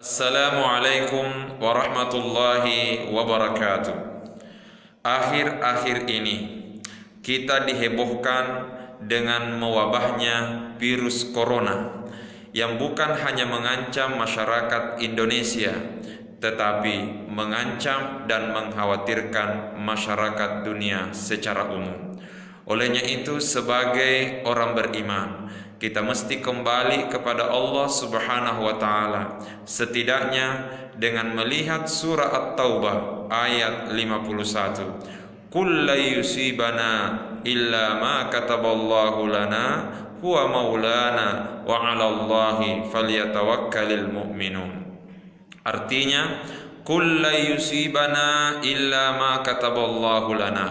Assalamualaikum warahmatullahi wabarakatuh. Akhir-akhir ini kita dihebohkan dengan mewabahnya virus corona yang bukan hanya mengancam masyarakat Indonesia tetapi mengancam dan mengkhawatirkan masyarakat dunia secara umum. Olehnya itu sebagai orang beriman kita mesti kembali kepada Allah Subhanahu wa taala setidaknya dengan melihat surah At-Taubah ayat 51 Qul la yusibana illa ma kataballahu lana huwa maulana wa 'ala Allahi falyatawakkalul mu'minun. Artinya Qul la yusibana illa ma kataballahu lana.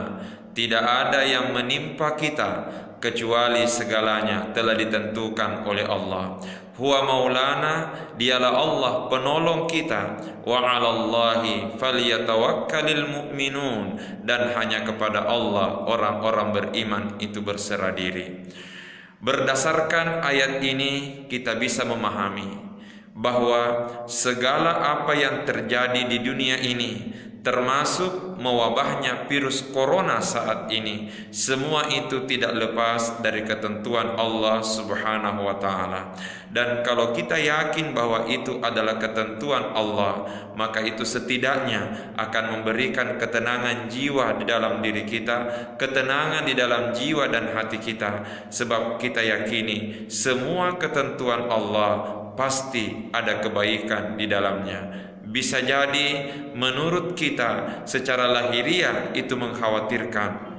Tidak ada yang menimpa kita kecuali segalanya telah ditentukan oleh Allah. Huwa maulana, dialah Allah penolong kita. Wa 'alallahi falyatawakkalul mu'minun dan hanya kepada Allah orang-orang beriman itu berserah diri. Berdasarkan ayat ini kita bisa memahami bahwa segala apa yang terjadi di dunia ini termasuk mewabahnya virus corona saat ini. Semua itu tidak lepas dari ketentuan Allah Subhanahu wa taala. Dan kalau kita yakin bahwa itu adalah ketentuan Allah maka itu setidaknya akan memberikan ketenangan jiwa di dalam diri kita ketenangan di dalam jiwa dan hati kita. Sebab kita yakini semua ketentuan Allah pasti ada kebaikan di dalamnya bisa jadi menurut kita secara lahiriah itu mengkhawatirkan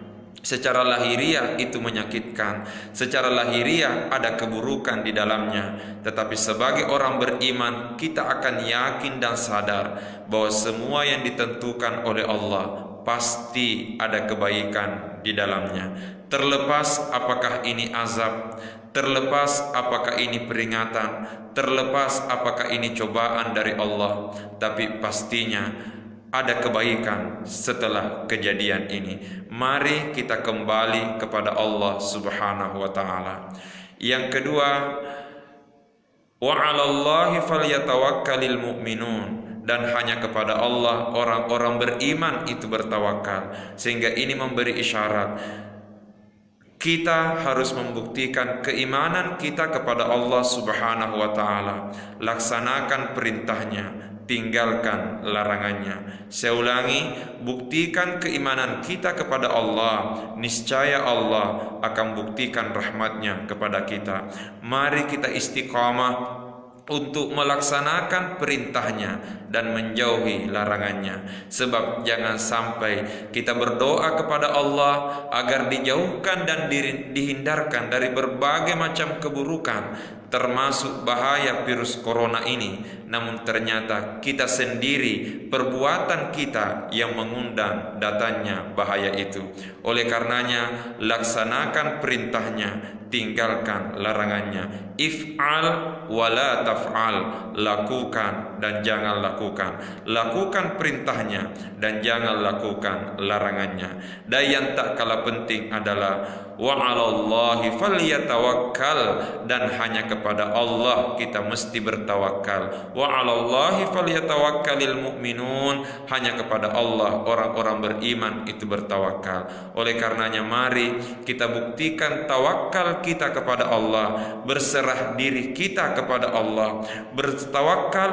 Secara lahiriah itu menyakitkan Secara lahiriah ada keburukan di dalamnya. Tetapi sebagai orang beriman Kita akan yakin dan sadar Bahwa semua yang ditentukan oleh Allah Pasti ada kebaikan di dalamnya Terlepas apakah ini azab Terlepas apakah ini peringatan, terlepas apakah ini cobaan dari Allah, tapi pastinya ada kebaikan setelah kejadian ini. Mari kita kembali kepada Allah Subhanahu wa taala. Yang kedua, wa 'alallahi falyatawakkalul mu'minun dan hanya kepada Allah orang-orang beriman itu bertawakal sehingga ini memberi isyarat kita harus membuktikan keimanan kita kepada Allah Subhanahu wa taala. Laksanakan perintahnya, tinggalkan larangannya. Saya ulangi, buktikan keimanan kita kepada Allah. Niscaya Allah akan buktikan rahmatnya kepada kita. Mari kita istiqamah untuk melaksanakan perintahnya dan menjauhi larangannya. Sebab jangan sampai kita berdoa kepada Allah agar dijauhkan dan dihindarkan dari berbagai macam keburukan termasuk bahaya virus corona ini. Namun ternyata kita sendiri perbuatan kita yang mengundang datanya bahaya itu. Oleh karenanya laksanakan perintahnya tinggalkan larangannya. If'al wala taf'al. Lakukan dan jangan lakukan. Lakukan perintahnya dan jangan lakukan larangannya. Dan yang tak kalah penting adalah wa 'alallahi falyatawakkal. Dan hanya kepada Allah kita mesti bertawakal. Wa 'alallahi falyatawakkalul mu'minun. Hanya kepada Allah orang-orang beriman itu bertawakal. Oleh karenanya mari kita buktikan tawakal kita kepada Allah berserah diri kita kepada Allah bertawakal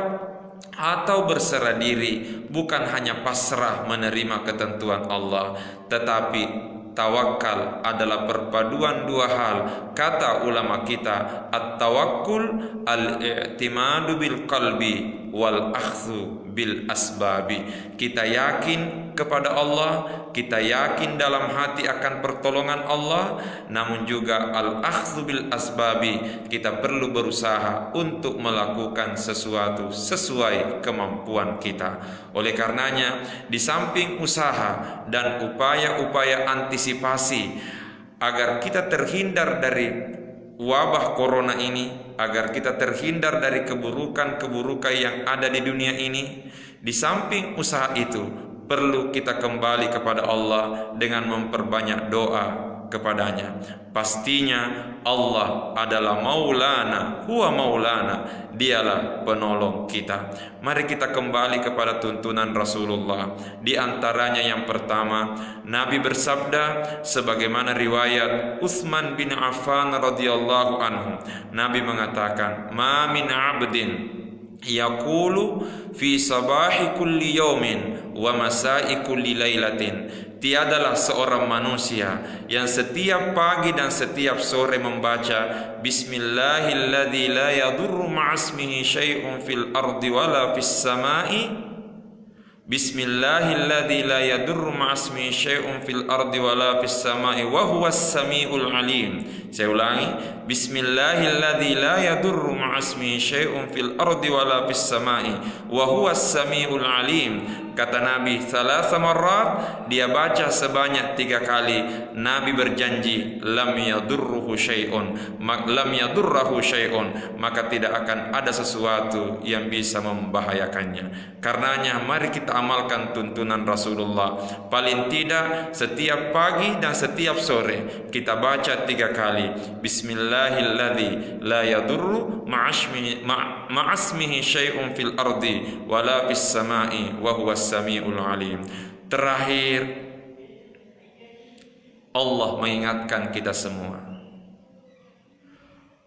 atau berserah diri bukan hanya pasrah menerima ketentuan Allah tetapi tawakal adalah perpaduan dua hal. Kata ulama kita at-tawakkul al-i'timadu bil qalbi wal akhdhu bil asbabi. Kita yakin kepada Allah kita yakin dalam hati akan pertolongan Allah namun juga al akhdhu bil asbabi kita perlu berusaha untuk melakukan sesuatu sesuai kemampuan kita. Oleh karenanya di samping usaha dan upaya-upaya antisipasi agar kita terhindar dari wabah corona ini agar kita terhindar dari keburukan-keburukan yang ada di dunia ini. Di samping usaha itu perlu kita kembali kepada Allah dengan memperbanyak doa kepadanya. Pastinya Allah adalah maulana, huwa maulana, dialah penolong kita. Mari kita kembali kepada tuntunan Rasulullah. Di antaranya yang pertama, Nabi bersabda sebagaimana riwayat Utsman bin Affan radhiyallahu anhu. Nabi mengatakan, "Ma min 'abdin yaqulu fi sabahi kulli yawmin wa masai kulli lailatin tiadalah seorang manusia yang setiap pagi dan setiap sore membaca Bismillahilladzi la yadurru ma'asmihi syai'un fil ardi wala fis sama'i Bismillahilladzi la yadurru ma'asmihi syai'un fil ardi wala fis sama'i wa huwas samiul alim. Saya ulangi, Bismillahilladzi la yadurru ma'asmihi syai'un fil ardi wala fis sama'i wa huwas samiul alim. Kata Nabi salasa marrat dia baca sebanyak tiga kali. Nabi berjanji lam yadurruhu syai'un, lam yadurruhu syai'un, maka tidak akan ada sesuatu yang bisa membahayakannya. Karenanya mari kita amalkan tuntunan Rasulullah. Paling tidak setiap pagi dan setiap sore kita baca tiga kali. Bismillahilladzi la yadurru ma'asmihi syai'un fil ardi wala fis sama'i wa Samiul Alim. Terakhir Allah mengingatkan kita semua.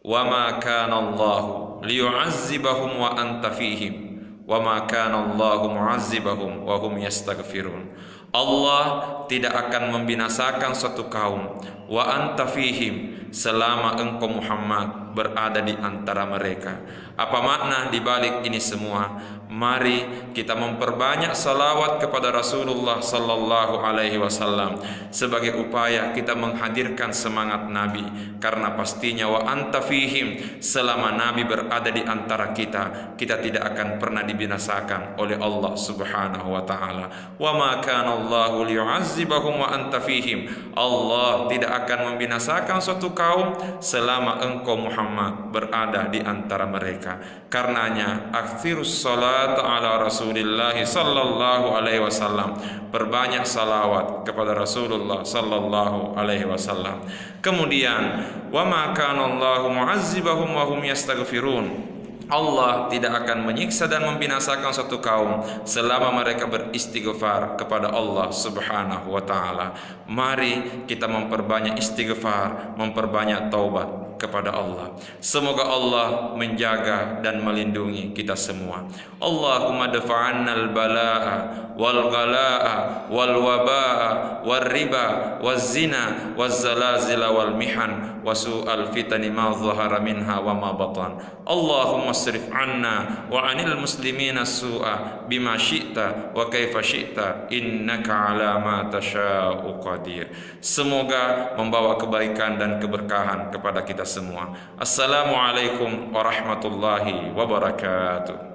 Wa ma kana Allah liyu'azzibahum wa anta fihim wa ma kana Allah mu'azzibahum wa hum yastaghfirun. Allah tidak akan membinasakan suatu kaum wa anta fihim selama engkau Muhammad berada di antara mereka. Apa makna di balik ini semua? Mari kita memperbanyak salawat kepada Rasulullah sallallahu alaihi wasallam sebagai upaya kita menghadirkan semangat Nabi karena pastinya wa anta fihim selama Nabi berada di antara kita kita tidak akan pernah dibinasakan oleh Allah Subhanahu wa taala. Wa ma kana Allahu liyu'azzibahum wa anta fihim. Allah tidak akan membinasakan suatu kaum selama engkau Muhammad berada di antara mereka. Karenanya salat salat ala Rasulillah sallallahu alaihi wasallam. Perbanyak salawat kepada Rasulullah sallallahu alaihi wasallam. Kemudian wa ma kana Allahu mu'azzibahum wa hum yastaghfirun. Allah tidak akan menyiksa dan membinasakan suatu kaum selama mereka beristighfar kepada Allah Subhanahu wa taala. Mari kita memperbanyak istighfar, memperbanyak taubat kepada Allah. Semoga Allah menjaga dan melindungi kita semua. Allahumma dafa'anna al-bala'a wal ghala'a wal waba'a wal riba wal zina wal zalazila wal mihan wa su'al fitani ma zahara minha wa ma batan. Allahumma srif anna wa anil muslimina su'a bima syi'ta wa kaifa syi'ta innaka ala ma tasha'u qadir. Semoga membawa kebaikan dan keberkahan kepada kita semua. Assalamualaikum warahmatullahi wabarakatuh.